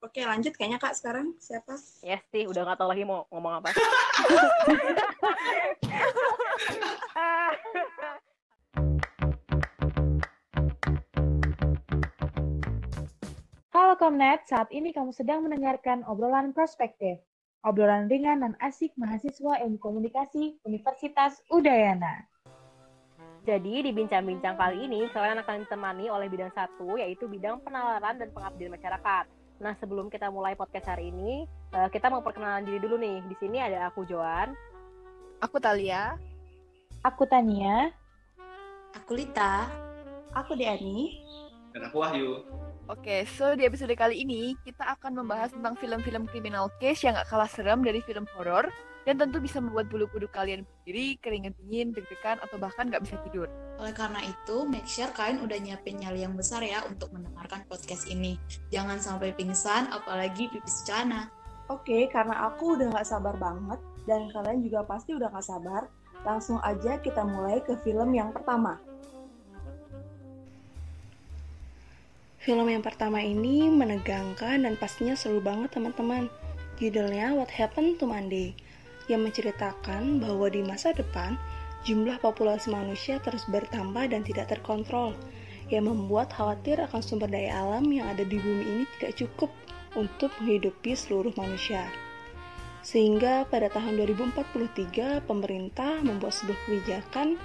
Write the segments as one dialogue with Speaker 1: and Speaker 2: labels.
Speaker 1: Oke, lanjut kayaknya Kak sekarang siapa?
Speaker 2: Ya yes, sih, udah gak tahu lagi mau ngomong apa.
Speaker 3: Halo Komnet, saat ini kamu sedang mendengarkan obrolan perspektif. Obrolan ringan dan asik mahasiswa ilmu komunikasi Universitas Udayana.
Speaker 2: Jadi di bincang-bincang kali ini kalian akan ditemani oleh bidang satu yaitu bidang penalaran dan pengabdian masyarakat. Nah, sebelum kita mulai podcast hari ini, uh, kita mau perkenalan diri dulu nih. Di sini ada aku Joan.
Speaker 4: Aku Talia.
Speaker 3: Aku Tania.
Speaker 1: Aku Lita. Aku Diani.
Speaker 5: Dan aku Wahyu.
Speaker 4: Oke, so di episode kali ini kita akan membahas tentang film-film criminal case yang gak kalah seram dari film horor dan tentu bisa membuat bulu kuduk kalian berdiri, keringat dingin, deg-degan, atau bahkan nggak bisa tidur.
Speaker 1: Oleh karena itu, make sure kalian udah nyiapin nyali yang besar ya untuk mendengarkan podcast ini. Jangan sampai pingsan, apalagi pipis celana.
Speaker 6: Oke, karena aku udah nggak sabar banget, dan kalian juga pasti udah nggak sabar, langsung aja kita mulai ke film yang pertama. Film yang pertama ini menegangkan dan pastinya seru banget teman-teman. Judulnya What Happened to Monday yang menceritakan bahwa di masa depan jumlah populasi manusia terus bertambah dan tidak terkontrol, yang membuat khawatir akan sumber daya alam yang ada di bumi ini tidak cukup untuk menghidupi seluruh manusia. Sehingga pada tahun 2043 pemerintah membuat sebuah kebijakan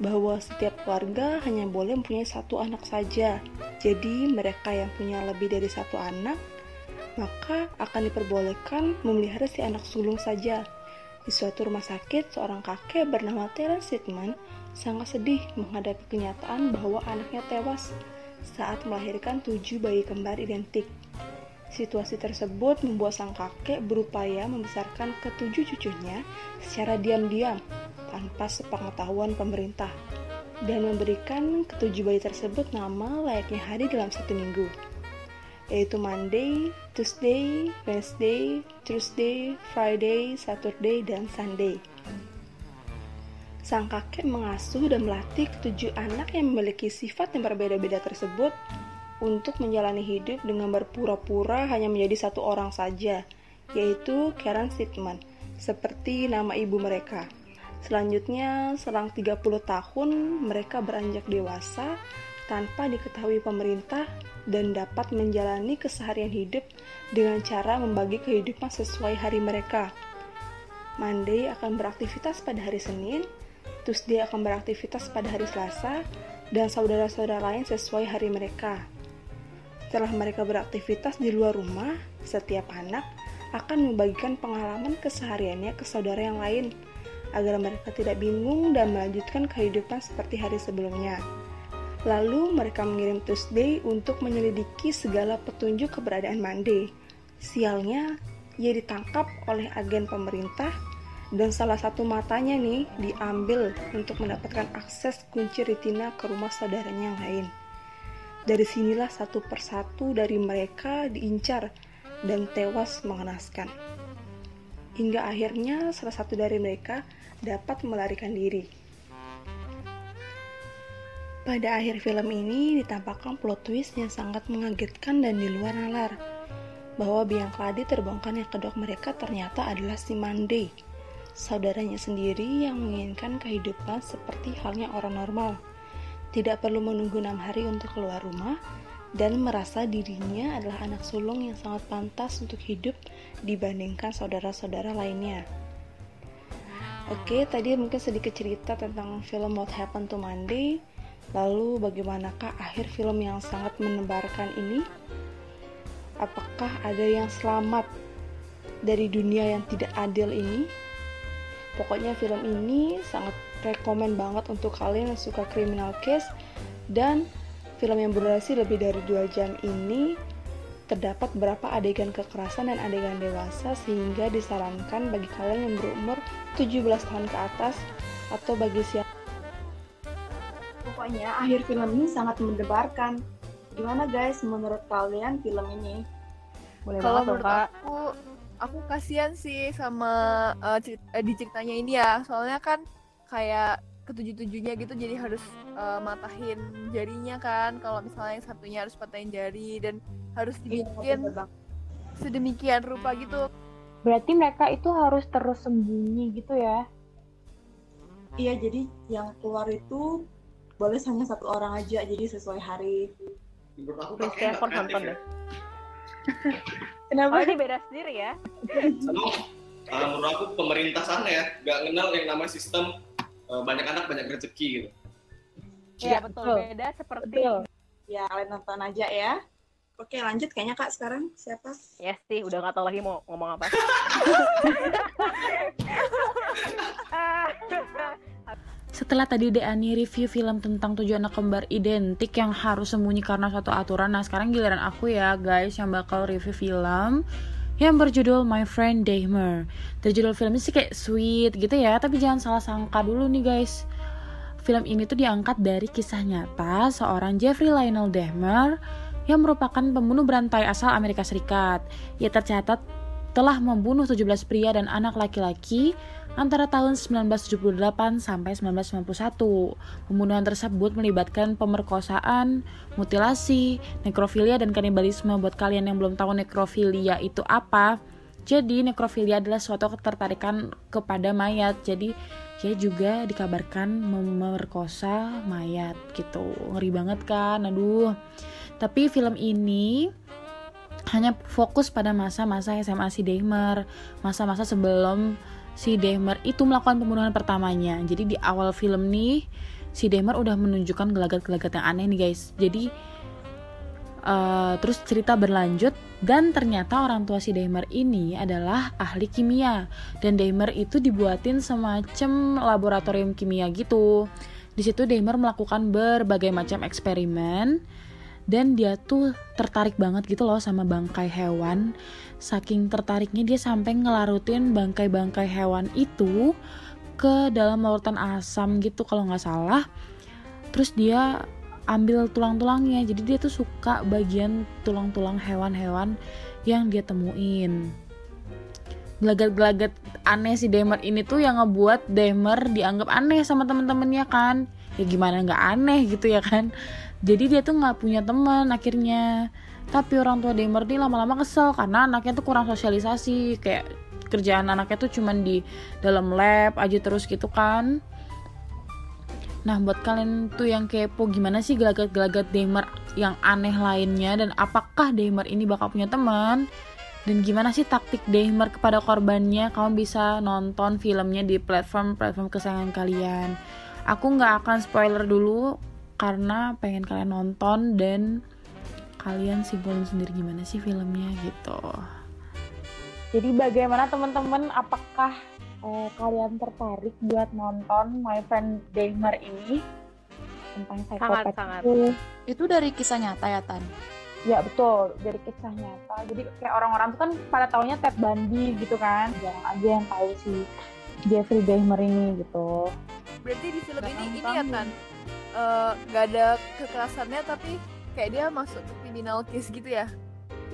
Speaker 6: bahwa setiap keluarga hanya boleh mempunyai satu anak saja. Jadi mereka yang punya lebih dari satu anak maka akan diperbolehkan memelihara si anak sulung saja di suatu rumah sakit, seorang kakek bernama Terence Sidman sangat sedih menghadapi kenyataan bahwa anaknya tewas saat melahirkan tujuh bayi kembar identik. Situasi tersebut membuat sang kakek berupaya membesarkan ketujuh cucunya secara diam-diam tanpa sepengetahuan pemerintah dan memberikan ketujuh bayi tersebut nama layaknya hari dalam satu minggu yaitu Monday, Tuesday, Wednesday, Thursday, Friday, Saturday, dan Sunday. Sang kakek mengasuh dan melatih ketujuh anak yang memiliki sifat yang berbeda-beda tersebut untuk menjalani hidup dengan berpura-pura hanya menjadi satu orang saja, yaitu Karen Sidman, seperti nama ibu mereka. Selanjutnya, selang 30 tahun, mereka beranjak dewasa tanpa diketahui pemerintah dan dapat menjalani keseharian hidup dengan cara membagi kehidupan sesuai hari mereka. Monday akan beraktivitas pada hari Senin, Tuesday akan beraktivitas pada hari Selasa, dan saudara-saudara lain sesuai hari mereka. Setelah mereka beraktivitas di luar rumah, setiap anak akan membagikan pengalaman kesehariannya ke saudara yang lain, agar mereka tidak bingung dan melanjutkan kehidupan seperti hari sebelumnya. Lalu mereka mengirim Tuesday untuk menyelidiki segala petunjuk keberadaan Monday. Sialnya, ia ditangkap oleh agen pemerintah dan salah satu matanya nih diambil untuk mendapatkan akses kunci retina ke rumah saudaranya yang lain. Dari sinilah satu persatu dari mereka diincar dan tewas mengenaskan. Hingga akhirnya salah satu dari mereka dapat melarikan diri. Pada akhir film ini ditampakkan plot twist yang sangat mengagetkan dan di luar nalar. Bahwa biang keladi terbongkar yang kedok mereka ternyata adalah si Monday, saudaranya sendiri yang menginginkan kehidupan seperti halnya orang normal. Tidak perlu menunggu enam hari untuk keluar rumah, dan merasa dirinya adalah anak sulung yang sangat pantas untuk hidup dibandingkan saudara-saudara lainnya. Oke, tadi mungkin sedikit cerita tentang film What Happened to Monday. Lalu bagaimanakah akhir film yang sangat menebarkan ini? Apakah ada yang selamat dari dunia yang tidak adil ini? Pokoknya film ini sangat rekomen banget untuk kalian yang suka criminal case dan film yang berdurasi lebih dari 2 jam ini terdapat beberapa adegan kekerasan dan adegan dewasa sehingga disarankan bagi kalian yang berumur 17 tahun ke atas atau bagi siapa Pokoknya akhir film ini sangat mendebarkan. Gimana guys menurut kalian film ini?
Speaker 4: Boleh Kalau menurut aku, aku kasihan sih sama uh, cerita, uh, di ceritanya ini ya. Soalnya kan kayak ketujuh-tujuhnya gitu jadi harus uh, matahin jarinya kan. Kalau misalnya yang satunya harus patahin jari dan harus iya, dibikin
Speaker 7: sedemikian rupa gitu.
Speaker 3: Berarti mereka itu harus terus sembunyi gitu ya?
Speaker 5: Iya, jadi yang keluar itu boleh hanya satu orang aja, jadi sesuai hari.
Speaker 8: Menurut aku
Speaker 2: nonton deh.
Speaker 3: Kenapa?
Speaker 2: Oh ini beda sendiri ya?
Speaker 8: Sama uh, menurut aku pemerintah sana ya nggak kenal yang namanya sistem uh, banyak anak banyak rezeki gitu.
Speaker 2: Iya
Speaker 3: Iya,
Speaker 2: betul.
Speaker 3: betul.
Speaker 2: Beda seperti
Speaker 3: Betul.
Speaker 5: Ya, kalian nonton aja ya. Oke, lanjut kayaknya Kak sekarang siapa?
Speaker 2: Ya sih, udah nggak tahu lagi mau ngomong apa.
Speaker 9: Setelah tadi Deani review film tentang tujuh anak kembar identik yang harus sembunyi karena suatu aturan, nah sekarang giliran aku ya guys yang bakal review film yang berjudul My Friend Dahmer. Dari judul filmnya sih kayak sweet gitu ya, tapi jangan salah sangka dulu nih guys. Film ini tuh diangkat dari kisah nyata seorang Jeffrey Lionel Dahmer yang merupakan pembunuh berantai asal Amerika Serikat. Ia tercatat telah membunuh 17 pria dan anak laki-laki antara tahun 1978 sampai 1991. Pembunuhan tersebut melibatkan pemerkosaan, mutilasi, nekrofilia dan kanibalisme. Buat kalian yang belum tahu nekrofilia itu apa, jadi nekrofilia adalah suatu ketertarikan kepada mayat. Jadi dia juga dikabarkan memerkosa mayat gitu. Ngeri banget kan? Aduh. Tapi film ini hanya fokus pada masa-masa SMA si Dahmer, masa-masa sebelum si Dahmer itu melakukan pembunuhan pertamanya. Jadi di awal film nih si Dahmer udah menunjukkan gelagat-gelagat yang aneh nih guys. Jadi eh, terus cerita berlanjut dan ternyata orang tua si Dahmer ini adalah ahli kimia dan Dahmer itu dibuatin semacam laboratorium kimia gitu. Di situ Dahmer melakukan berbagai macam eksperimen dan dia tuh tertarik banget gitu loh sama bangkai hewan saking tertariknya dia sampai ngelarutin bangkai-bangkai hewan itu ke dalam larutan asam gitu kalau nggak salah. Terus dia ambil tulang-tulangnya. Jadi dia tuh suka bagian tulang-tulang hewan-hewan yang dia temuin. Gelagat-gelagat aneh si Demer ini tuh yang ngebuat Demer dianggap aneh sama temen-temennya kan. Ya gimana nggak aneh gitu ya kan. Jadi dia tuh nggak punya teman akhirnya tapi orang tua Demer ini lama-lama kesel karena anaknya tuh kurang sosialisasi. Kayak kerjaan anaknya tuh cuman di dalam lab aja terus gitu kan. Nah buat kalian tuh yang kepo gimana sih gelagat-gelagat Demer yang aneh lainnya? Dan apakah Demer ini bakal punya teman? Dan gimana sih taktik Demer kepada korbannya? Kamu bisa nonton filmnya di platform-platform kesayangan kalian. Aku nggak akan spoiler dulu karena pengen kalian nonton dan kalian simpulin sendiri gimana sih filmnya gitu.
Speaker 3: Jadi bagaimana teman-teman apakah eh, kalian tertarik buat nonton My Friend Dahmer ini tentang psikopat
Speaker 2: sangat.
Speaker 3: itu?
Speaker 1: Itu dari kisah nyata ya, Tan?
Speaker 3: Ya betul, dari kisah nyata. Jadi kayak orang-orang tuh kan pada taunya Ted Bundy gitu kan. Jarang aja yang tahu si Jeffrey Dahmer ini gitu.
Speaker 7: Berarti di film ini ini ya kan eh, nggak ada kekerasannya tapi kayak dia masuk ke criminal case gitu ya.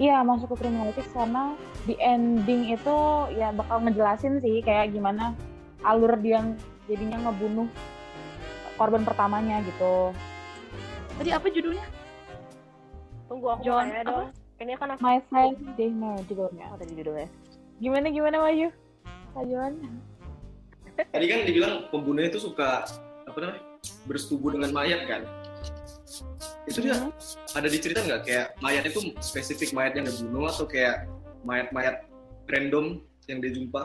Speaker 3: Iya masuk ke kriminalitis karena di ending itu ya bakal ngejelasin sih kayak gimana alur dia yang jadinya ngebunuh korban pertamanya gitu.
Speaker 1: Tadi apa judulnya?
Speaker 2: Tunggu aku
Speaker 1: John,
Speaker 2: tanya dong. Ini kan aku
Speaker 3: My Friend Dahmer judulnya.
Speaker 2: oh, tadi judulnya.
Speaker 3: Gimana gimana Wahyu? Kak Johan?
Speaker 8: Tadi kan dibilang pembunuhnya itu suka apa namanya bersetubuh dengan mayat kan? Itu dia ada diceritain nggak kayak mayat itu spesifik mayat yang dibunuh atau kayak mayat-mayat random yang dia jumpa?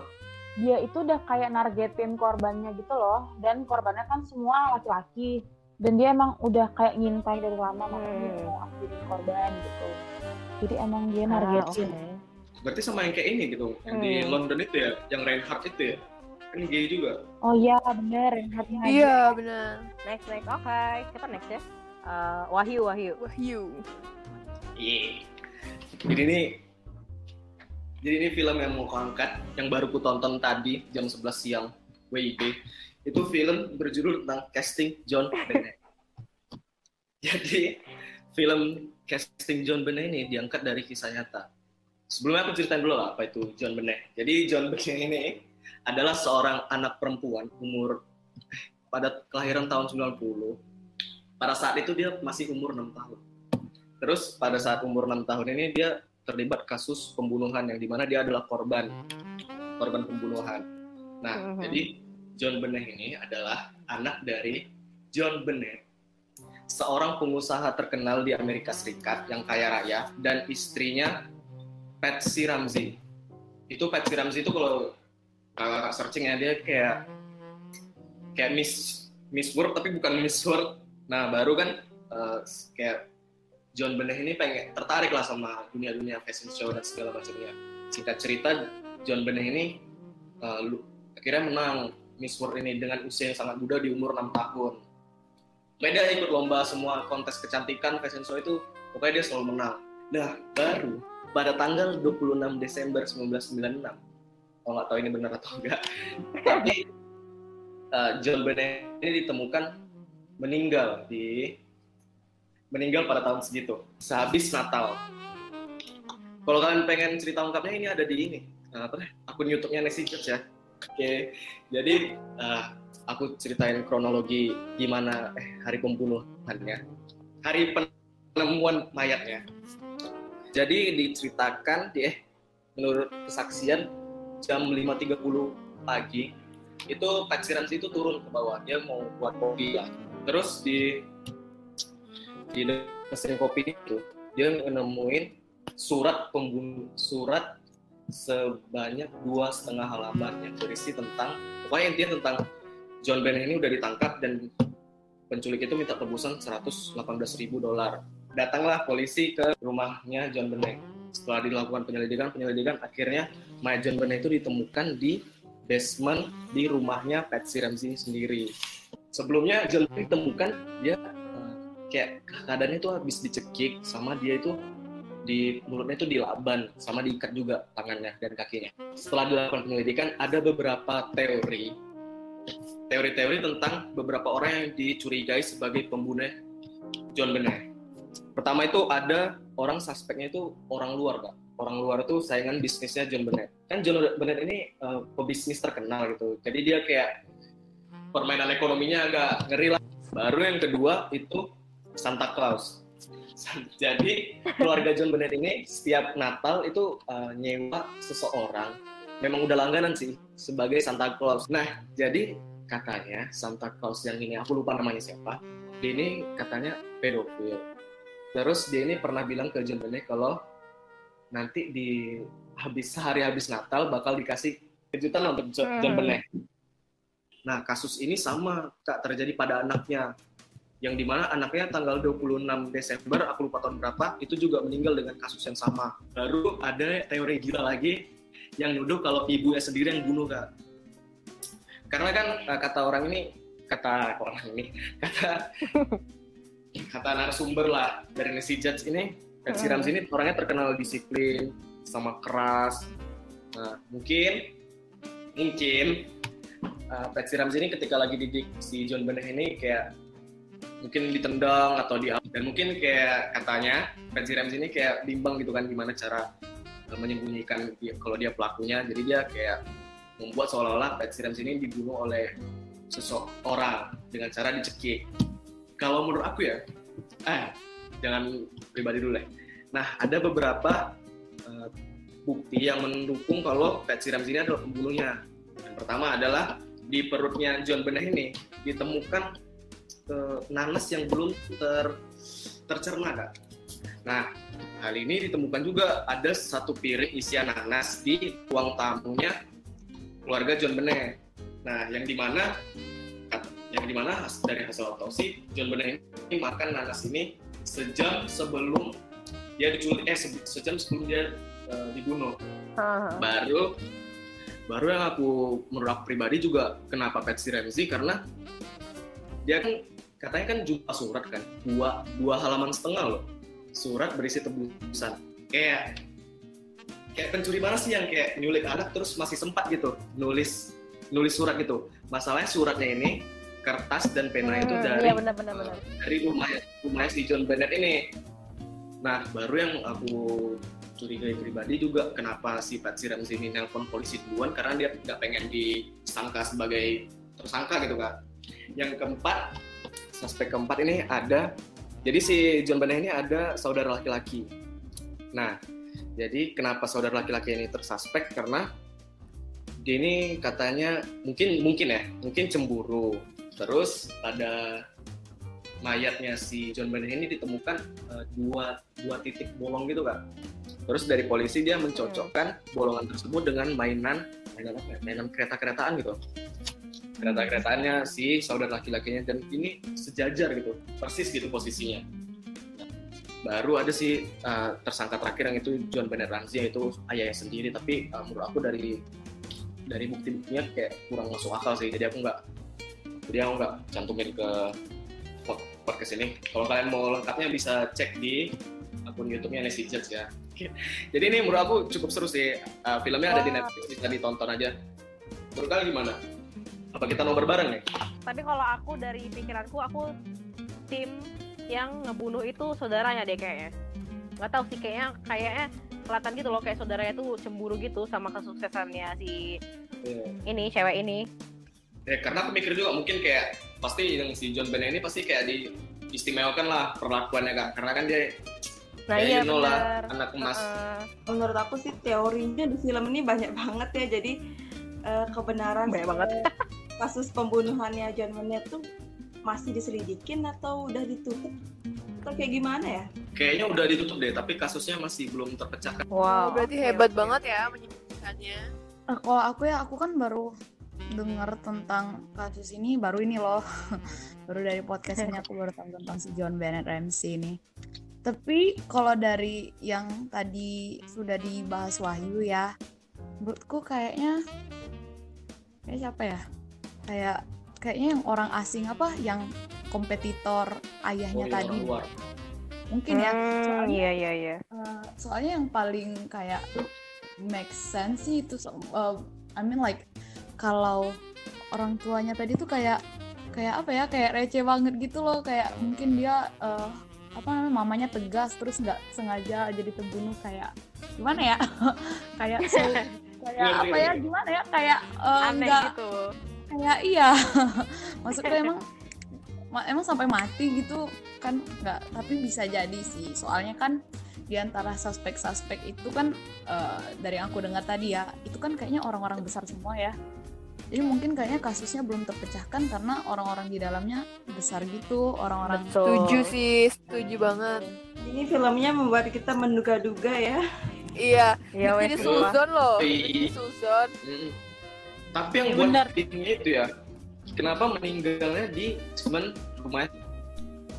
Speaker 3: Dia itu udah kayak nargetin korbannya gitu loh. Dan korbannya kan semua laki-laki. Dan dia emang udah kayak ngintai dari lama makanya dia
Speaker 2: Hmm.
Speaker 3: mau aku jadi korban gitu. Jadi emang dia
Speaker 2: Ah,
Speaker 3: nargetin.
Speaker 2: oke.
Speaker 8: Berarti sama yang kayak ini gitu, yang di
Speaker 2: Hmm.
Speaker 8: London itu ya, yang Reinhardt itu ya, kan gay juga.
Speaker 3: Oh iya bener, aja.
Speaker 7: Iya benar.
Speaker 2: Next next. Oke. Siapa next ya? Eh, Wahyu Wahyu.
Speaker 7: Wahyu.
Speaker 8: Iya. Jadi ini jadi ini film yang mau kuangkat yang baru ku tonton tadi jam 11 siang WIB. Itu film berjudul tentang casting John Benet. Jadi film casting John Benet ini diangkat dari kisah nyata. Sebelumnya aku ceritain dulu lah apa itu John Benet. Jadi John Benet ini adalah seorang anak perempuan umur eh, pada kelahiran tahun 90. Pada saat itu dia masih umur 6 tahun. Terus pada saat umur 6 tahun ini dia terlibat kasus pembunuhan yang di mana dia adalah korban korban pembunuhan. Nah,
Speaker 2: Mhm.
Speaker 8: jadi John Bennett ini adalah anak dari John Bennett, seorang pengusaha terkenal di Amerika Serikat yang kaya raya dan istrinya Patsy Ramsey. Itu Patsy Ramsey itu kalau kakak searching ya dia kayak kayak Miss Miss World tapi bukan Miss World. Nah, baru kan eh, kayak John Bennett ini pengen tertarik lah sama dunia-dunia fashion show dan segala macamnya. Singkat cerita, John Bennett ini lu- akhirnya menang Miss World ini dengan usia yang sangat muda di umur 6 tahun. Dia ikut lomba semua kontes kecantikan fashion show itu, pokoknya dia selalu menang. Nah, baru pada tanggal 26 Desember 1996, kalau nggak tahu ini benar atau enggak, tapi eh, John Bennett ini ditemukan meninggal di meninggal pada tahun segitu, sehabis Natal. Kalau kalian pengen cerita lengkapnya ini ada di ini, eh, apa? Akun YouTube-nya Church ya. Oke, jadi eh, aku ceritain kronologi gimana eh, hari pembunuhannya, hari penemuan mayatnya. Jadi diceritakan di eh, menurut kesaksian jam 5.30 pagi itu Patsy Ramsey itu turun ke bawah dia mau buat kopi lah. Terus di di mesin kopi itu dia menemuin surat pembunuh surat sebanyak dua setengah halaman yang berisi tentang pokoknya intinya tentang John Bennett ini udah ditangkap dan penculik itu minta tebusan 118 ribu dolar. Datanglah polisi ke rumahnya John Bennett. Setelah dilakukan penyelidikan, penyelidikan akhirnya mayat John Bennett itu ditemukan di basement di rumahnya Patsy Ramsey sendiri. Sebelumnya John Bennett ditemukan dia eh, kayak keadaannya itu habis dicekik sama dia itu di mulutnya itu dilaban sama diikat juga tangannya dan kakinya. Setelah dilakukan penyelidikan ada beberapa teori teori-teori tentang beberapa orang yang dicurigai sebagai pembunuh John Bennett. Pertama itu ada orang suspeknya itu orang luar, Kak. Orang luar itu saingan bisnisnya John Bennett. Kan John Bennett ini eh, pebisnis terkenal gitu. Jadi dia kayak permainan ekonominya agak ngeri lah. Baru yang kedua itu Santa Claus. Jadi keluarga John Bennett ini setiap Natal itu eh, nyewa seseorang memang udah langganan sih sebagai Santa Claus. Nah, jadi katanya Santa Claus yang ini aku lupa namanya siapa. Dia ini katanya pedofil. Terus dia ini pernah bilang ke John Bennett kalau nanti di habis sehari habis Natal bakal dikasih kejutan untuk John, John
Speaker 2: Hmm.
Speaker 8: Bennett. Nah, kasus ini sama Kak terjadi pada anaknya yang di mana anaknya tanggal 26 Desember, aku lupa tahun berapa, itu juga meninggal dengan kasus yang sama. Baru ada teori gila lagi yang nuduh kalau ibunya sendiri yang bunuh kak. Karena kan eh, kata orang ini, kata orang ini, kata kata narasumber lah dari Nancy Judge ini,
Speaker 2: Hmm.
Speaker 8: Ramsey ini orangnya terkenal disiplin, sama keras. Nah, mungkin mungkin uh, Patsy Ramsey ini ketika lagi didik si John Bennett ini kayak mungkin ditendang atau di dan mungkin kayak katanya Patsy Ramsey ini kayak bimbang gitu kan gimana cara uh, menyembunyikan dia, kalau dia pelakunya. Jadi dia kayak membuat seolah-olah Patsy Ramsey ini dibunuh oleh seseorang dengan cara dicekik. Kalau menurut aku ya eh jangan pribadi dulu deh. Nah ada beberapa uh, bukti yang mendukung kalau Patsy Ramsey ini adalah pembunuhnya. Yang pertama adalah di perutnya John Bennett ini ditemukan eh, nanas yang belum ter tercerna kak. Nah hal ini ditemukan juga ada satu piring isian nanas di ruang tamunya keluarga John Bennett. Nah yang di mana yang di mana dari hasil autopsi John Bennett ini makan nanas ini sejam sebelum dia diculik eh se- sejam sebelum dia eh, dibunuh
Speaker 2: Haha.
Speaker 8: baru baru yang aku menurut aku pribadi juga kenapa Patsy Ramsey karena dia kan katanya kan jumpa surat kan dua dua halaman setengah loh surat berisi tebusan kayak kayak pencuri mana sih yang kayak nyulik anak terus masih sempat gitu nulis nulis surat gitu masalahnya suratnya ini kertas dan pena itu
Speaker 2: Hmm,
Speaker 8: dari
Speaker 2: Iya benar-benar benar.
Speaker 8: dari rumah rumahnya si John Bennett ini. Nah, baru yang aku curigai pribadi juga kenapa si Patsy Ramsey ini nelpon polisi duluan karena dia nggak pengen disangka sebagai tersangka gitu kak. Yang keempat, suspek keempat ini ada, jadi si John Bennett ini ada saudara laki-laki. Nah, Jadi kenapa saudara laki-laki ini tersuspek karena dia ini katanya mungkin mungkin ya mungkin cemburu. Terus pada mayatnya si John Bennett ini ditemukan eh, dua dua titik bolong gitu kan. Terus dari polisi dia mencocokkan bolongan tersebut dengan mainan mainan apa ya? Mainan kereta-keretaan gitu. Kereta-keretaannya si saudara laki-lakinya dan ini sejajar gitu, persis gitu posisinya. Baru ada si uh, tersangka terakhir yang itu John Bennett Ramsey yaitu ayahnya sendiri, tapi uh, menurut aku dari dari bukti-buktinya kayak kurang masuk akal sih, jadi aku nggak jadi aku nggak cantumin ke podcast ini. Kalau kalian mau lengkapnya bisa cek di akun YouTube-nya Nancy Judge ya. Jadi ini menurut aku cukup seru sih. Uh, filmnya ada di Netflix bisa ditonton aja. Menurut kalian gimana? Apa kita nobar bareng nih?
Speaker 2: Tapi kalau aku dari pikiranku aku tim yang ngebunuh itu saudaranya deh kayaknya. Nggak tahu sih kayaknya kayaknya kelihatan gitu loh kayak saudaranya tuh cemburu gitu sama kesuksesannya si
Speaker 8: Iya.
Speaker 2: ini cewek ini.
Speaker 8: Ya, karena aku mikir juga mungkin kayak pasti yang si John Bennett ini pasti kayak di istimewakan lah perlakuannya kan karena kan dia
Speaker 2: Nah
Speaker 8: kayak
Speaker 2: iya
Speaker 8: you know lah anak emas
Speaker 2: Heeh.
Speaker 5: menurut aku sih teorinya di film ini banyak banget ya jadi eh, kebenaran
Speaker 2: Banyak banget.
Speaker 5: kasus pembunuhannya John Bennett tuh masih diselidikin atau udah ditutup atau kayak gimana ya
Speaker 8: kayaknya udah ditutup deh tapi kasusnya masih belum terpecahkan
Speaker 2: Wow.
Speaker 4: Oh, berarti hebat
Speaker 2: oke.
Speaker 4: banget ya menyelidikkannya.
Speaker 1: Eh, kalau aku ya aku kan baru dengar tentang kasus ini baru ini loh. Baru dari podcast ini aku baru tahu tentang si John Bennett Ramsey ini. Tapi kalau dari yang tadi sudah dibahas Wahyu ya menurutku kayaknya kayak siapa ya? Kayak kayaknya yang orang asing apa? Yang kompetitor ayahnya
Speaker 8: Oh,
Speaker 1: tadi.
Speaker 8: luar.
Speaker 1: mungkin ya.
Speaker 2: Hmm,
Speaker 1: soalnya
Speaker 2: iya iya iya.
Speaker 1: Uh, soalnya yang paling kayak make sense sih itu so- uh, I mean like kalau orang tuanya tadi tuh kayak kayak apa ya kayak receh banget gitu loh. Kayak mungkin dia uh, apa namanya mamanya tegas terus nggak sengaja jadi terbunuh kayak gimana ya? Kayak so, kayak apa ya gimana ya? Kayak uh,
Speaker 2: Aneh
Speaker 1: nggak
Speaker 2: gitu.
Speaker 1: kayak iya. Maksudnya emang ma- emang sampai mati gitu kan nggak tapi bisa jadi sih. Soalnya kan di antara suspek-suspek itu kan eh, dari yang aku dengar tadi ya itu kan kayaknya orang-orang besar semua ya jadi mungkin kayaknya kasusnya belum terpecahkan karena orang-orang di dalamnya besar gitu orang-orang.
Speaker 4: Setuju sih, setuju banget.
Speaker 5: ini filmnya membuat kita menduga-duga ya
Speaker 4: Iya,
Speaker 2: Iya
Speaker 4: jadi
Speaker 2: sumpah.
Speaker 4: Suzon loh.
Speaker 8: Iya.
Speaker 4: Jadi Suzon.
Speaker 8: Mm. tapi yang
Speaker 1: Iya,
Speaker 8: buat
Speaker 1: benar.
Speaker 8: ini itu ya kenapa meninggalnya di cuman rumah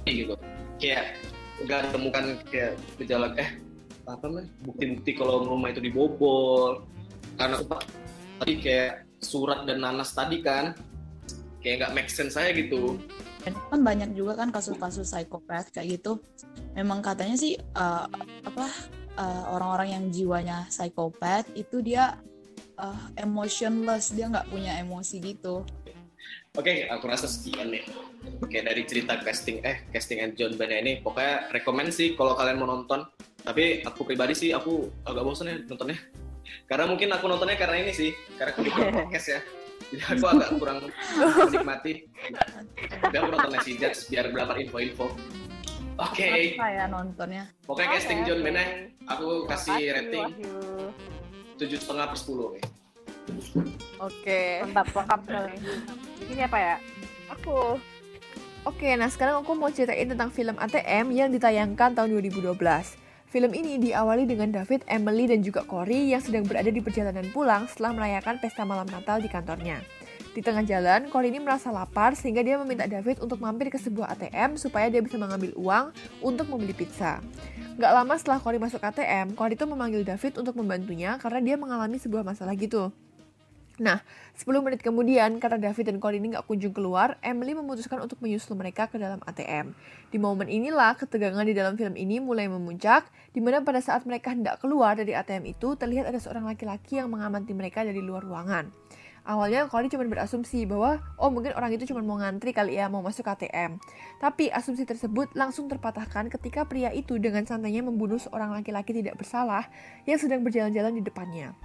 Speaker 8: gitu kayak nggak temukan kayak gejala eh apa namanya bukti-bukti kalau rumah itu dibobol karena apa tadi kayak surat dan nanas tadi kan kayak nggak make sense saya gitu
Speaker 1: kan banyak juga kan kasus-kasus psikopat kayak gitu. Memang katanya sih eh, apa eh, orang-orang yang jiwanya psikopat itu dia eh, emotionless, dia nggak punya emosi gitu.
Speaker 8: Oke, aku rasa sekian nih. Oke, dari cerita casting eh casting and John Bennett ini pokoknya rekomend sih kalau kalian mau nonton. Tapi aku pribadi sih aku agak bosan ya nontonnya. Karena mungkin aku nontonnya karena ini sih, karena aku bikin podcast ya. Jadi aku agak kurang menikmati. Tapi aku nonton Nancy Judge biar dapat info-info. Oke,
Speaker 1: Apa ya nontonnya?
Speaker 8: pokoknya casting
Speaker 2: Oke,
Speaker 8: John
Speaker 2: oke.
Speaker 8: Bennett aku kasih
Speaker 2: Makasih,
Speaker 8: rating tujuh setengah per sepuluh.
Speaker 4: Oke.
Speaker 2: Mantap, lengkap sekali. Ini siapa ya?
Speaker 4: Aku. Oke, nah sekarang aku mau ceritain tentang film ATM yang ditayangkan tahun 2012. Film ini diawali dengan David, Emily, dan juga Corey yang sedang berada di perjalanan pulang setelah merayakan pesta malam Natal di kantornya. Di tengah jalan, Corey ini merasa lapar sehingga dia meminta David untuk mampir ke sebuah ATM supaya dia bisa mengambil uang untuk membeli pizza. Gak lama setelah Corey masuk ATM, Corey itu memanggil David untuk membantunya karena dia mengalami sebuah masalah gitu. Nah, 10 menit kemudian, karena David dan Corey ini nggak kunjung keluar, Emily memutuskan untuk menyusul mereka ke dalam ATM. Di momen inilah, ketegangan di dalam film ini mulai memuncak, di mana pada saat mereka hendak keluar dari ATM itu, terlihat ada seorang laki-laki yang mengamati mereka dari luar ruangan. Awalnya Corey cuma berasumsi bahwa, oh mungkin orang itu cuma mau ngantri kali ya, mau masuk ATM. Tapi asumsi tersebut langsung terpatahkan ketika pria itu dengan santainya membunuh seorang laki-laki tidak bersalah yang sedang berjalan-jalan di depannya.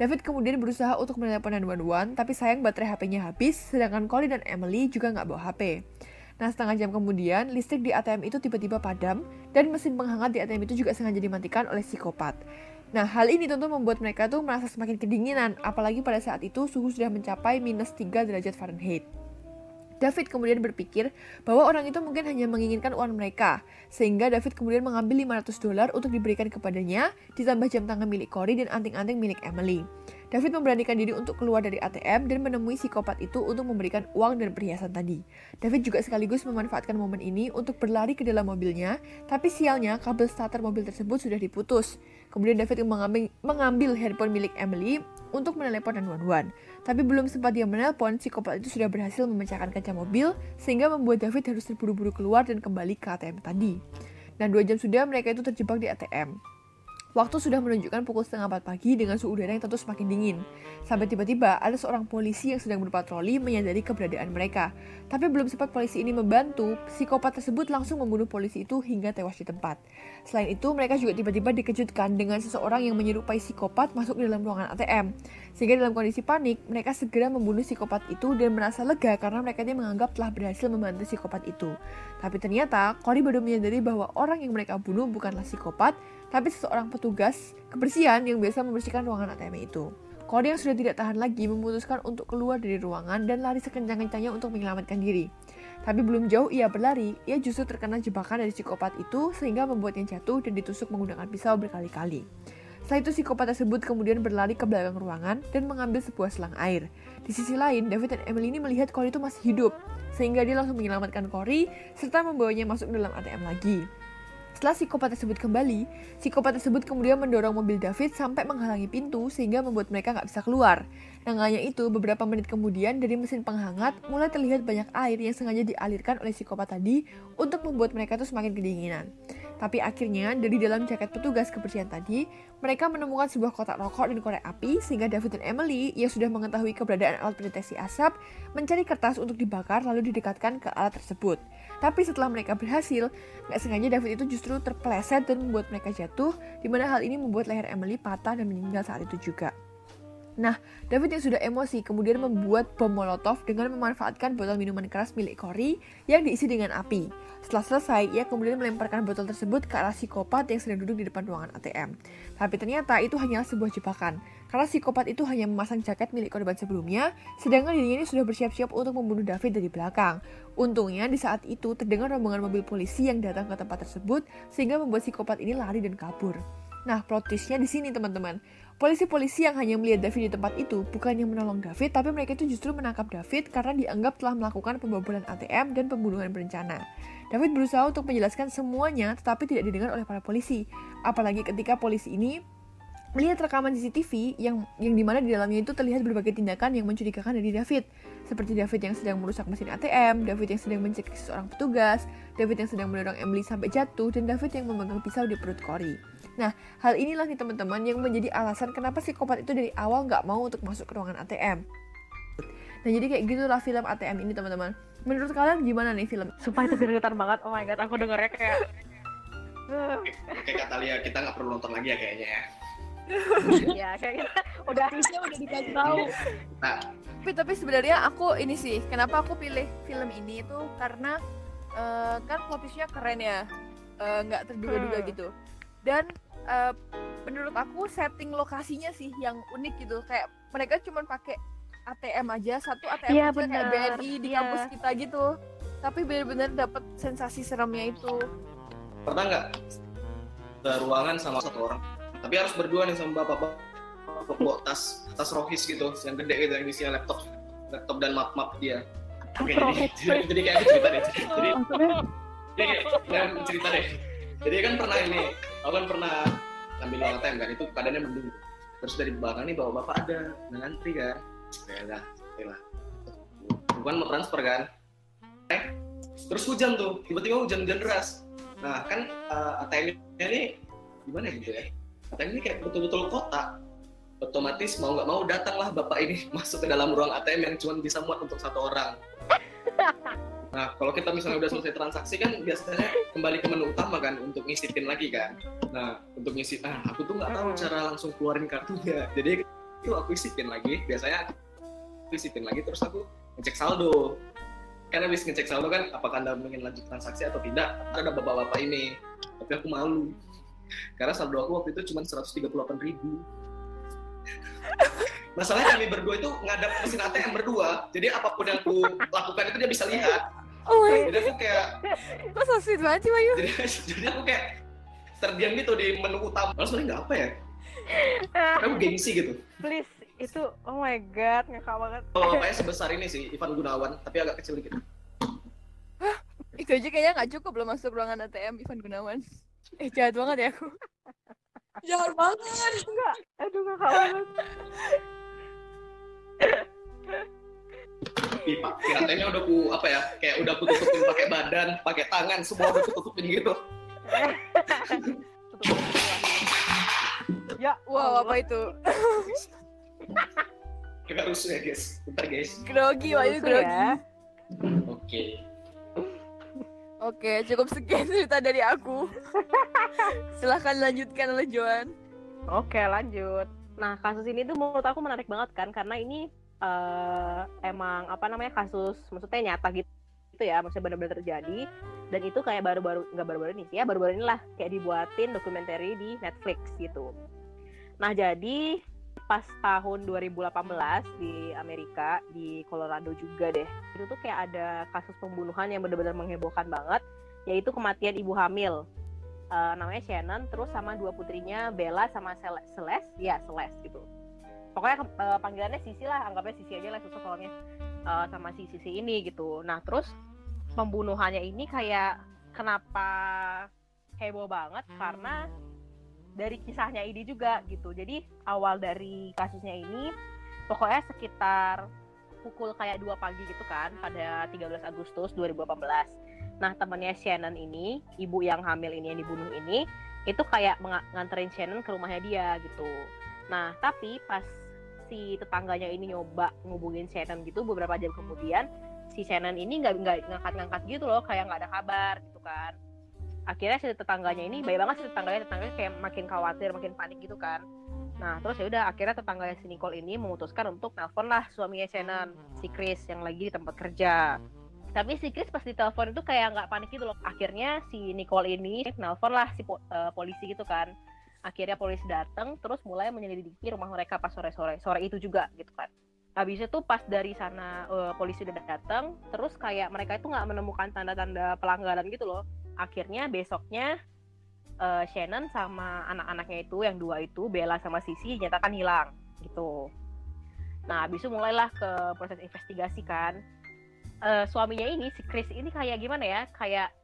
Speaker 4: David kemudian berusaha untuk menelepon 911, tapi sayang baterai HP-nya habis, sedangkan Corey dan Emily juga nggak bawa HP. Nah, setengah jam kemudian, listrik di ATM itu tiba-tiba padam, dan mesin penghangat di ATM itu juga sengaja dimatikan oleh psikopat. Nah, hal ini tentu membuat mereka tuh merasa semakin kedinginan, apalagi pada saat itu suhu sudah mencapai minus 3 derajat Fahrenheit. David kemudian berpikir bahwa orang itu mungkin hanya menginginkan uang mereka, sehingga David kemudian mengambil 500 dolar untuk diberikan kepadanya, ditambah jam tangan milik Cory dan anting-anting milik Emily. David memberanikan diri untuk keluar dari ATM dan menemui psikopat itu untuk memberikan uang dan perhiasan tadi. David juga sekaligus memanfaatkan momen ini untuk berlari ke dalam mobilnya, tapi sialnya kabel starter mobil tersebut sudah diputus. Kemudian David mengambil, mengambil handphone milik Emily untuk menelepon 911. Tapi belum sempat dia menelpon, psikopat itu sudah berhasil memecahkan kaca mobil sehingga membuat David harus terburu-buru keluar dan kembali ke ATM tadi. Dan dua jam sudah mereka itu terjebak di ATM. Waktu sudah menunjukkan pukul setengah empat pagi dengan suhu udara yang tentu semakin dingin. Sampai tiba-tiba ada seorang polisi yang sedang berpatroli menyadari keberadaan mereka. Tapi belum sempat polisi ini membantu, psikopat tersebut langsung membunuh polisi itu hingga tewas di tempat. Selain itu, mereka juga tiba-tiba dikejutkan dengan seseorang yang menyerupai psikopat masuk di dalam ruangan ATM. Sehingga dalam kondisi panik, mereka segera membunuh psikopat itu dan merasa lega karena mereka ini menganggap telah berhasil membantu psikopat itu. Tapi ternyata, Cory baru menyadari bahwa orang yang mereka bunuh bukanlah psikopat, tapi seseorang petugas kebersihan yang biasa membersihkan ruangan ATM itu. Cody yang sudah tidak tahan lagi memutuskan untuk keluar dari ruangan dan lari sekencang-kencangnya untuk menyelamatkan diri. Tapi belum jauh ia berlari, ia justru terkena jebakan dari psikopat itu sehingga membuatnya jatuh dan ditusuk menggunakan pisau berkali-kali. Setelah itu psikopat tersebut kemudian berlari ke belakang ruangan dan mengambil sebuah selang air. Di sisi lain, David dan Emily ini melihat Cory itu masih hidup, sehingga dia langsung menyelamatkan Cory serta membawanya masuk dalam ATM lagi. Setelah psikopat tersebut kembali, psikopat tersebut kemudian mendorong mobil David sampai menghalangi pintu sehingga membuat mereka nggak bisa keluar. Nah, hanya itu, beberapa menit kemudian dari mesin penghangat mulai terlihat banyak air yang sengaja dialirkan oleh psikopat tadi untuk membuat mereka tuh semakin kedinginan. Tapi akhirnya, dari dalam jaket petugas kebersihan tadi, mereka menemukan sebuah kotak rokok dan korek api sehingga David dan Emily yang sudah mengetahui keberadaan alat pendeteksi asap mencari kertas untuk dibakar lalu didekatkan ke alat tersebut. Tapi setelah mereka berhasil, nggak sengaja David itu justru terpeleset dan membuat mereka jatuh, di mana hal ini membuat leher Emily patah dan meninggal saat itu juga. Nah, David yang sudah emosi kemudian membuat bom molotov dengan memanfaatkan botol minuman keras milik Cory yang diisi dengan api. Setelah selesai, ia kemudian melemparkan botol tersebut ke arah psikopat yang sedang duduk di depan ruangan ATM. Tapi ternyata itu hanyalah sebuah jebakan, karena psikopat itu hanya memasang jaket milik korban sebelumnya, sedangkan dirinya ini sudah bersiap-siap untuk membunuh David dari belakang. Untungnya di saat itu terdengar rombongan mobil polisi yang datang ke tempat tersebut, sehingga membuat psikopat ini lari dan kabur. Nah, plot twistnya di sini teman-teman. Polisi-polisi yang hanya melihat David di tempat itu bukan yang menolong David, tapi mereka itu justru menangkap David karena dianggap telah melakukan pembobolan ATM dan pembunuhan berencana. David berusaha untuk menjelaskan semuanya, tetapi tidak didengar oleh para polisi. Apalagi ketika polisi ini melihat rekaman CCTV yang yang di mana di dalamnya itu terlihat berbagai tindakan yang mencurigakan dari David seperti David yang sedang merusak mesin ATM, David yang sedang mencekik seorang petugas, David yang sedang mendorong Emily sampai jatuh, dan David yang memegang pisau di perut Cory. Nah, hal inilah nih teman-teman yang menjadi alasan kenapa psikopat itu dari awal nggak mau untuk masuk ke ruangan ATM. Nah, jadi kayak gitulah film ATM ini teman-teman. Menurut kalian gimana nih film?
Speaker 2: Sumpah itu geregetan banget. Oh my god, aku dengarnya kayak
Speaker 8: Kayak kata Lia, kita nggak perlu nonton lagi ya kayaknya ya.
Speaker 2: ya kayak kita udah
Speaker 1: Harusnya udah dikasih tahu.
Speaker 8: Nah,
Speaker 4: tapi tapi sebenarnya aku ini sih kenapa aku pilih film ini itu karena eh, kan plot twistnya keren ya Eh, nggak terduga-duga
Speaker 2: Hmm.
Speaker 4: gitu dan eh, menurut aku setting lokasinya sih yang unik gitu kayak mereka cuma pakai ATM aja satu ATM
Speaker 2: Iya,
Speaker 4: kecil kayak. BNI di
Speaker 2: Iya.
Speaker 4: kampus kita gitu tapi bener-bener dapet sensasi seremnya itu
Speaker 8: pernah nggak ke ruangan sama satu orang? Tapi harus berdua nih sama bapak bapak bawa tas tas rohis gitu, yang gede gitu, yang isinya laptop laptop dan map map dia. Oke, jadi, jadi, jadi kayak cerita deh. Jadi, jadi kayak cerita deh. Jadi kan pernah ini, aku kan pernah ambil uang ATM kan, itu keadaannya mendung. Terus dari belakang nih bawa bapak ada, ngantri kan. Ya lah, ya lah. Bukan mau transfer kan. Eh, terus hujan tuh, tiba-tiba hujan-hujan deras. Nah kan uh, ATM-nya ini gimana gitu ya? ATM ini kayak betul-betul kota. Otomatis mau nggak mau datanglah bapak ini masuk ke dalam ruang ATM yang cuma bisa muat untuk satu orang. Nah, kalau kita misalnya udah selesai transaksi kan biasanya kembali ke menu utama kan untuk ngisitin lagi kan. Nah, untuk ngisi, ah aku tuh nggak tahu
Speaker 2: Hmm.
Speaker 8: cara langsung keluarin kartunya. Jadi itu aku isitin lagi. Biasanya aku isitin lagi terus aku ngecek saldo. Karena habis ngecek saldo kan apakah anda ingin lanjut transaksi atau tidak. Ada bapak-bapak ini, tapi aku malu. karena saldo aku waktu itu cuma 138 ribu masalahnya kami berdua itu ngadap mesin ATM berdua jadi apa pun yang aku lakukan itu dia bisa lihat
Speaker 4: Oh my,
Speaker 8: jadi aku kayak
Speaker 4: kok so sweet banget sih Bayu?
Speaker 8: jadi, jadi aku kayak terdiam gitu di menu utama lalu sebenarnya nggak apa ya aku gengsi gitu
Speaker 2: Please, itu oh my god, ngakak banget.
Speaker 8: kalau kayak sebesar ini sih Ivan Gunawan tapi agak kecil dikit
Speaker 4: Itu aja kayaknya nggak cukup belum masuk ruangan ATM Ivan Gunawan. Eh jahat banget ya aku.
Speaker 1: Jahat banget.
Speaker 2: Enggak, aduh ngakak banget.
Speaker 8: pipa kira-kira udah ku apa ya kayak udah ku tutupin pakai badan pakai tangan semua udah ku tutupin gitu.
Speaker 2: Ya,
Speaker 4: Wow, apa itu?
Speaker 8: kita rusuh ya guys bentar guys
Speaker 4: Grogi, Bayu
Speaker 2: Rusuh
Speaker 4: grogi.
Speaker 2: ya.
Speaker 8: oke
Speaker 4: Oke, cukup sekian cerita dari aku. Silahkan lanjutkan oleh Joan.
Speaker 2: Oke, lanjut. Nah, kasus ini tuh menurut aku menarik banget kan karena ini eh, emang apa namanya kasus maksudnya nyata gitu gitu ya, maksudnya benar-benar terjadi dan itu kayak baru-baru nggak baru-baru ini sih ya, baru-baru inilah kayak dibuatin dokumenter di Netflix gitu. Nah, jadi pas tahun 2018 di Amerika di Colorado juga deh. Itu tuh kayak ada kasus pembunuhan yang benar-benar menghebohkan banget yaitu kematian ibu hamil eh, namanya Shannon terus sama dua putrinya Bella sama Cel- Celeste ya Celeste gitu pokoknya eh, panggilannya Sisi lah anggapnya Sisi aja lah susah soalnya. Eh, sama si Sisi ini gitu. Nah terus pembunuhannya ini kayak kenapa heboh banget? Karena dari kisahnya ini juga gitu. Jadi awal dari kasusnya ini pokoknya sekitar pukul kayak dua pagi gitu kan pada 13 Agustus 2018 Nah, temannya Shannon ini, ibu yang hamil ini yang dibunuh ini, itu kayak nganterin Shannon ke rumahnya dia gitu. Nah, tapi pas si tetangganya ini nyoba ngubungin Shannon gitu beberapa jam kemudian, si Shannon ini nggak nggak ngangkat-ngangkat gitu loh, kayak nggak ada kabar gitu kan. Akhirnya si tetangganya ini, baik banget si tetangganya, tetangganya kayak makin khawatir, makin panik gitu kan. Nah, terus ya udah akhirnya tetangganya si Nicole ini memutuskan untuk nelpon lah suaminya Shannon, si Chris yang lagi di tempat kerja tapi si Chris pas ditelepon itu kayak nggak panik gitu loh akhirnya si Nicole ini nelpon lah si po- eh, polisi gitu kan akhirnya polisi datang terus mulai menyelidiki rumah mereka pas sore sore itu juga gitu kan. Habis itu pas dari sana eh, polisi udah datang terus kayak mereka itu nggak menemukan tanda-tanda pelanggaran gitu loh. Akhirnya besoknya eh, Shannon sama anak-anaknya itu yang dua itu Bella sama Sisi dinyatakan hilang gitu. Nah habis itu mulailah ke proses investigasi kan. Eh, suaminya ini si Chris ini kayak gimana ya? Kayak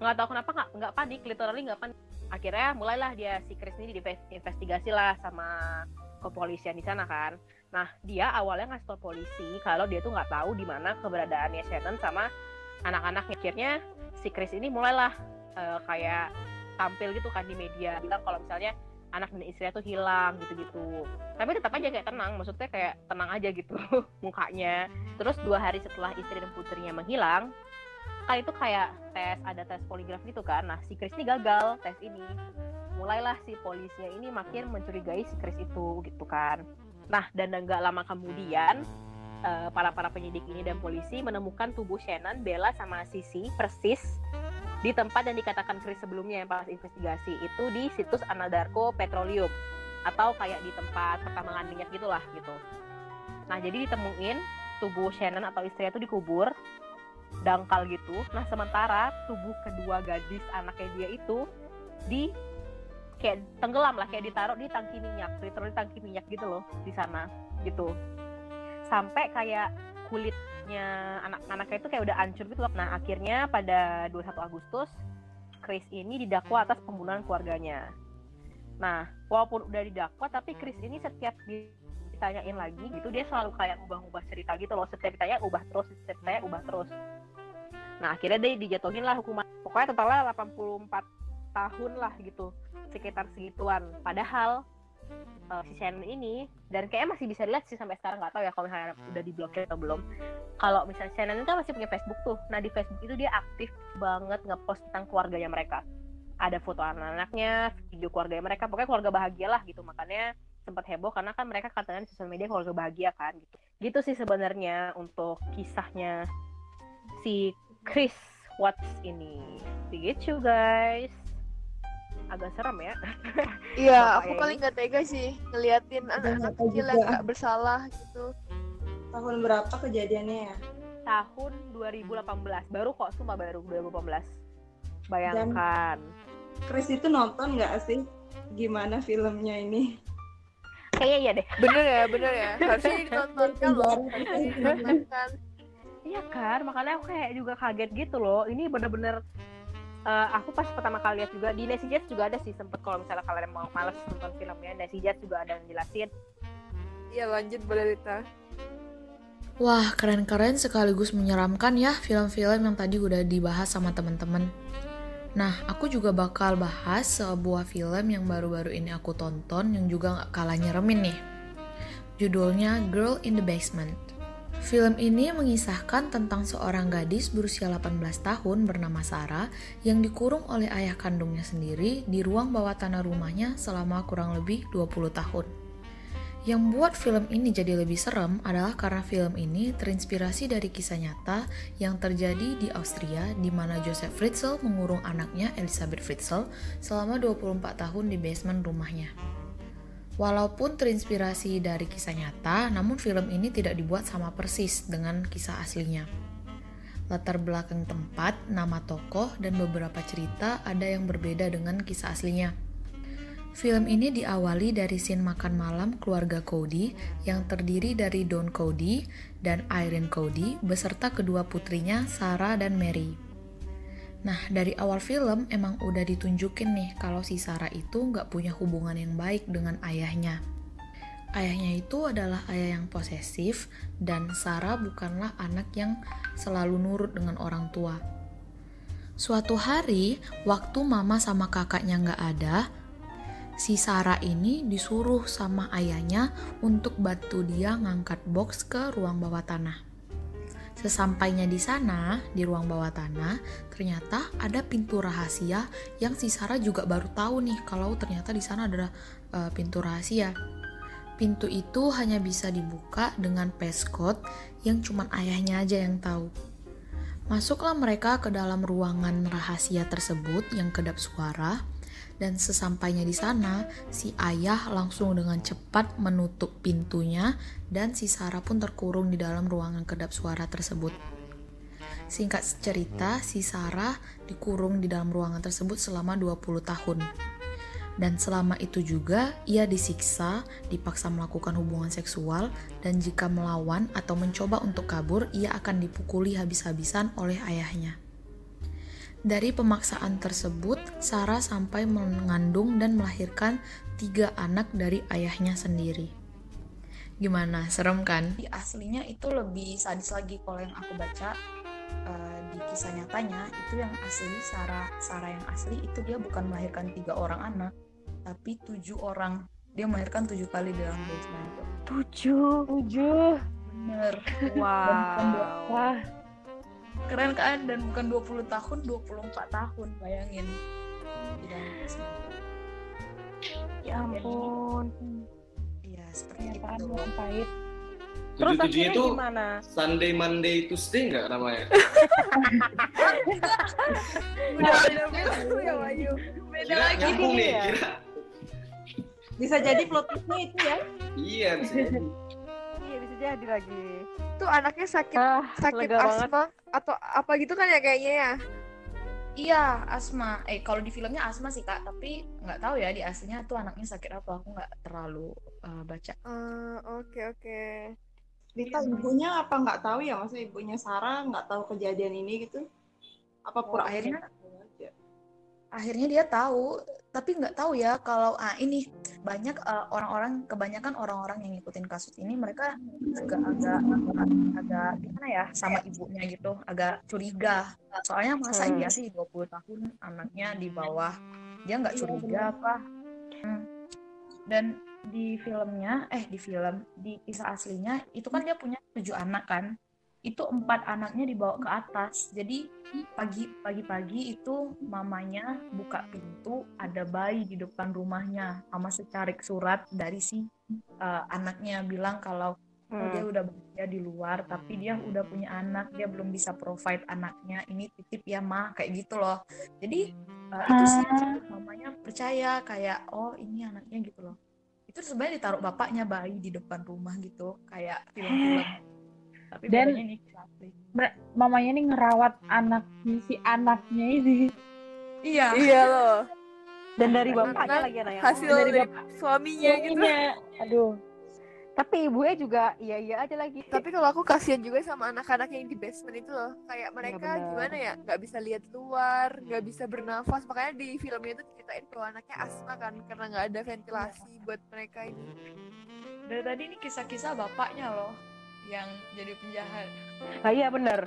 Speaker 2: nggak tahu kenapa nggak nggak panik literally nggak panik akhirnya mulailah dia si Chris ini diinvestigasi lah sama kepolisian di sana kan. Nah dia awalnya ngasih tau polisi kalau dia tuh nggak tahu di mana keberadaannya Shannon sama anak-anaknya. Akhirnya si Chris ini mulailah eh, kayak tampil gitu kan di media bilang kalau misalnya anak dan istrinya tuh hilang gitu-gitu. Tapi tetap aja kayak tenang maksudnya kayak tenang aja gitu mukanya. Terus dua hari setelah istri dan putrinya menghilang kan itu kayak tes ada tes poligraf gitu kan. Nah si Chris ini gagal tes ini. Mulailah si polisinya ini makin mencurigai si Chris itu gitu kan. Nah dan nggak lama kemudian eh, para para penyidik ini dan polisi menemukan tubuh Shannon, Bella sama Sisi persis di tempat yang dikatakan Chris sebelumnya yang pas investigasi. Itu di situs Anadarko Petroleum. Atau kayak di tempat pertambangan minyak gitulah gitu. Nah jadi ditemuin tubuh Shannon atau istrinya itu dikubur dangkal gitu. Nah sementara tubuh kedua gadis anaknya dia itu di kayak tenggelam lah kayak ditaruh di tangki minyak, literally tangki minyak gitu loh di sana gitu. Sampai kayak kulitnya anak-anaknya itu kayak udah hancur gitu loh. Nah akhirnya pada 21 Agustus Chris ini didakwa atas pembunuhan keluarganya. Nah walaupun udah didakwa tapi Chris ini setiap ditanyain lagi gitu dia selalu kayak ubah-ubah cerita gitu loh. Setiap ditanya ubah terus, setiap ditanya ubah terus. Nah akhirnya dia dijatuhin lah hukuman. Pokoknya totalnya 84 tahun lah gitu sekitar segituan. Padahal uh, si Shannon ini dan kayaknya masih bisa dilihat sih sampai sekarang nggak tahu ya kalau misalnya udah diblokir atau belum. Kalau misalnya Shannon itu kan masih punya Facebook tuh. Nah di Facebook itu dia aktif banget ngepost tentang keluarganya mereka. Ada foto anak-anaknya, video keluarganya mereka, pokoknya keluarga bahagia lah gitu. Makanya sempat heboh karena kan mereka katanya di sosial media keluarga bahagia kan gitu. Gitu sih sebenarnya untuk kisahnya si Chris Watts ini. Begitu guys. agak serem ya
Speaker 4: Iya, aku paling gak tega sih ngeliatin anak-anak kecil yang gak bersalah gitu.
Speaker 5: Tahun berapa kejadiannya ya?
Speaker 2: tahun 2018 baru kok sumpah baru 2018 bayangkan
Speaker 5: Chris itu nonton nggak sih gimana filmnya ini?
Speaker 2: kayaknya iya deh
Speaker 4: Bener ya, bener ya. Harusnya ditontonkan loh. Harusnya ditontonkan.
Speaker 2: Iya kan, makanya aku kayak juga kaget gitu loh. Ini bener-bener eh, aku pas pertama kali lihat juga di Nancy Jazz juga ada sih sempet kalau misalnya kalian mau males nonton filmnya Nancy Jazz juga ada yang jelasin.
Speaker 4: Iya lanjut boleh Rita.
Speaker 10: Wah, keren-keren sekaligus menyeramkan ya film-film yang tadi udah dibahas sama teman-teman. Nah, aku juga bakal bahas sebuah film yang baru-baru ini aku tonton yang juga gak kalah nyeremin nih. Judulnya Girl in the Basement. Film ini mengisahkan tentang seorang gadis berusia 18 tahun bernama Sarah yang dikurung oleh ayah kandungnya sendiri di ruang bawah tanah rumahnya selama kurang lebih 20 tahun. Yang buat film ini jadi lebih serem adalah karena film ini terinspirasi dari kisah nyata yang terjadi di Austria di mana Joseph Fritzl mengurung anaknya Elisabeth Fritzl selama 24 tahun di basement rumahnya. Walaupun terinspirasi dari kisah nyata, namun film ini tidak dibuat sama persis dengan kisah aslinya. Latar belakang tempat, nama tokoh, dan beberapa cerita ada yang berbeda dengan kisah aslinya. Film ini diawali dari scene makan malam keluarga Cody yang terdiri dari Don Cody dan Irene Cody beserta kedua putrinya Sarah dan Mary. Nah, dari awal film emang udah ditunjukin nih kalau si Sarah itu nggak punya hubungan yang baik dengan ayahnya. Ayahnya itu adalah ayah yang posesif dan Sarah bukanlah anak yang selalu nurut dengan orang tua. Suatu hari, waktu mama sama kakaknya nggak ada, si Sarah ini disuruh sama ayahnya untuk bantu dia ngangkat box ke ruang bawah tanah. Sesampainya di sana, di ruang bawah tanah, ternyata ada pintu rahasia yang si Sarah juga baru tahu nih kalau ternyata di sana ada eh, pintu rahasia. Pintu itu hanya bisa dibuka dengan passcode yang cuman ayahnya aja yang tahu. Masuklah mereka ke dalam ruangan rahasia tersebut yang kedap suara, dan sesampainya di sana, si ayah langsung dengan cepat menutup pintunya dan si Sarah pun terkurung di dalam ruangan kedap suara tersebut. Singkat cerita, si Sarah dikurung di dalam ruangan tersebut selama 20 tahun. Dan selama itu juga ia disiksa, dipaksa melakukan hubungan seksual, dan jika melawan atau mencoba untuk kabur, ia akan dipukuli habis-habisan oleh ayahnya. Dari pemaksaan tersebut, Sarah sampai mengandung dan melahirkan tiga anak dari ayahnya sendiri. Gimana, serem kan?
Speaker 1: di aslinya itu lebih sadis lagi kalau yang aku baca eh, di kisah nyatanya itu yang asli Sarah Sarah yang asli itu dia bukan melahirkan tiga orang anak tapi tujuh orang dia melahirkan tujuh kali dalam basement itu
Speaker 2: Tujuh.
Speaker 3: Tujuh.
Speaker 1: bener
Speaker 2: Wow.
Speaker 3: Wah,
Speaker 1: keren kan dan bukan 20 tahun 24 tahun bayangin
Speaker 2: Ya ampun.
Speaker 1: iya seperti
Speaker 3: kenyataan
Speaker 1: itu
Speaker 3: yang pahit.
Speaker 2: Terus akhirnya
Speaker 8: itu
Speaker 2: gimana?
Speaker 8: Sunday, Monday, Tuesday nggak namanya?
Speaker 4: Udah beda ya Wayu. Beda
Speaker 8: Kira
Speaker 4: lagi
Speaker 8: nih,
Speaker 2: ya.
Speaker 8: kira.
Speaker 5: Bisa jadi plot twistnya itu ya.
Speaker 8: Iya, bisa jadi.
Speaker 2: Jadi lagi.
Speaker 4: Tuh anaknya sakit
Speaker 2: Ah,
Speaker 4: sakit
Speaker 2: lega banget.
Speaker 4: asma atau apa gitu kan ya kayaknya ya.
Speaker 1: iya asma eh kalau di filmnya asma sih kak tapi nggak tahu ya di aslinya tuh anaknya sakit apa aku nggak terlalu eh, baca
Speaker 4: Eh, Oke oke.
Speaker 5: Rita ibunya apa nggak tahu ya maksudnya ibunya Sarah nggak tahu kejadian ini gitu? Apa
Speaker 1: Oh,
Speaker 5: pura
Speaker 1: akhirnya-
Speaker 5: aja?
Speaker 1: akhirnya dia tahu tapi nggak tahu ya kalau ah ini banyak eh, orang-orang kebanyakan orang-orang yang ngikutin kasus ini mereka juga agak agak gimana ya sama ibunya gitu agak curiga soalnya masa
Speaker 2: Hmm.
Speaker 1: iya sih 20 tahun anaknya di bawah dia nggak curiga apa Hmm. dan di filmnya eh di film di kisah aslinya itu kan dia punya tujuh anak kan itu empat anaknya dibawa ke atas. Jadi pagi pagi-pagi itu mamanya buka pintu ada bayi di depan rumahnya. Sama secarik surat dari si uh, anaknya bilang kalau oh, dia udah bahagia di luar tapi dia udah punya anak dia belum bisa provide anaknya. Ini titip ya mah kayak gitu loh. Jadi uh, itu sih
Speaker 3: Ah.
Speaker 1: mamanya percaya kayak oh ini anaknya gitu loh. Itu sebenarnya ditaruh bapaknya bayi di depan rumah gitu. Kayak film-film tapi
Speaker 3: Dan-
Speaker 1: bedanya ini asli.
Speaker 3: mamanya nih ngerawat anaknya si anaknya ini
Speaker 1: iya
Speaker 7: Iya loh.
Speaker 2: Dan dari bapaknya lagi ada yang
Speaker 7: Hasil
Speaker 3: Dari
Speaker 7: dari, suaminya gitu.
Speaker 3: Aduh
Speaker 2: Tapi ibunya juga iya iya aja lagi.
Speaker 7: Tapi kalau aku kasihan juga sama anak-anak yang di basement itu loh. Kayak mereka
Speaker 2: benar.
Speaker 7: gimana ya? Nggak bisa lihat luar, nggak bisa bernafas. Makanya di filmnya itu ceritain bahwa anaknya asma kan, karena nggak ada ventilasi buat mereka ini.
Speaker 1: dari tadi ini kisah-kisah bapaknya loh yang jadi penjahat
Speaker 2: Nah, iya bener.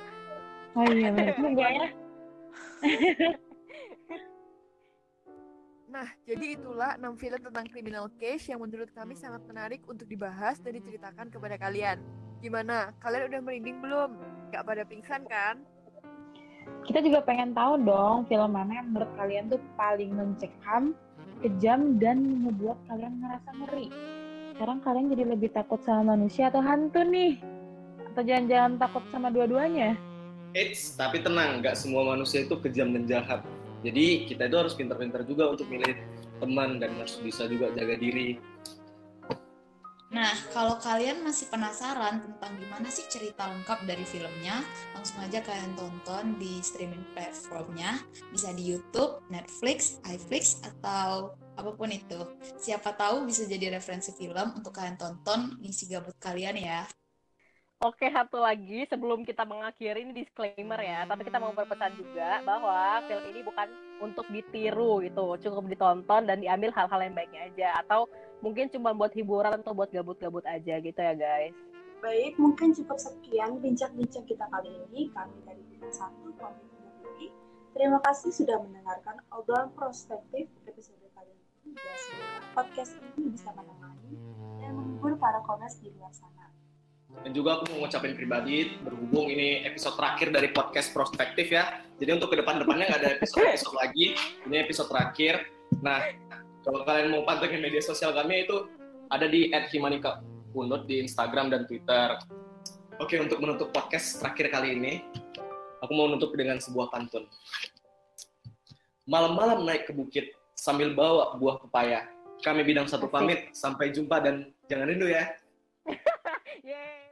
Speaker 3: oh iya juga ya
Speaker 7: Nah, jadi itulah 6 film tentang criminal case yang menurut kami sangat menarik untuk dibahas dan diceritakan kepada kalian. Gimana? Kalian udah merinding belum? Nggak pada pingsan kan?
Speaker 3: kita juga pengen tahu dong film mana yang menurut kalian tuh paling mencekam kejam dan membuat kalian ngerasa ngeri sekarang kalian jadi lebih takut sama manusia atau hantu nih atau jangan-jangan takut sama dua-duanya
Speaker 8: Eits, tapi tenang, nggak semua manusia itu kejam dan jahat. Jadi kita itu harus pintar-pintar juga untuk milih teman dan harus bisa juga jaga diri.
Speaker 1: Nah, kalau kalian masih penasaran tentang gimana sih cerita lengkap dari filmnya, langsung aja kalian tonton di streaming platformnya. Bisa di YouTube, Netflix, iFlix, atau apa pun itu. Siapa tahu bisa jadi referensi film untuk kalian tonton ngisi gabut kalian ya.
Speaker 2: Oke, satu lagi sebelum kita mengakhiri ini disclaimer ya, tapi kita mau berpesan juga bahwa film ini bukan untuk ditiru gitu, cukup ditonton dan diambil hal-hal yang baiknya aja atau mungkin cuma buat hiburan atau buat gabut-gabut aja gitu ya guys.
Speaker 5: Baik, mungkin cukup sekian bincang-bincang kita kali ini. Kami dari Bintang Satu diri. Terima kasih sudah mendengarkan obrolan prospektif episode kali ini. Semoga podcast ini bisa menemani dan menghibur para komers di luar sana.
Speaker 8: Dan juga aku mau ngucapin pribadi, berhubung ini episode terakhir dari podcast Prospektif ya. Jadi untuk ke depan-depannya nggak ada episode-episode lagi. Ini episode terakhir. Nah, kalau kalian mau pantengin media sosial kami itu ada di @himanika_unut di Instagram dan Twitter. Oke, untuk menutup podcast terakhir kali ini, aku mau menutup dengan sebuah pantun. Malam-malam naik ke bukit sambil bawa buah pepaya. Kami bidang satu pamit, sampai jumpa dan jangan rindu ya.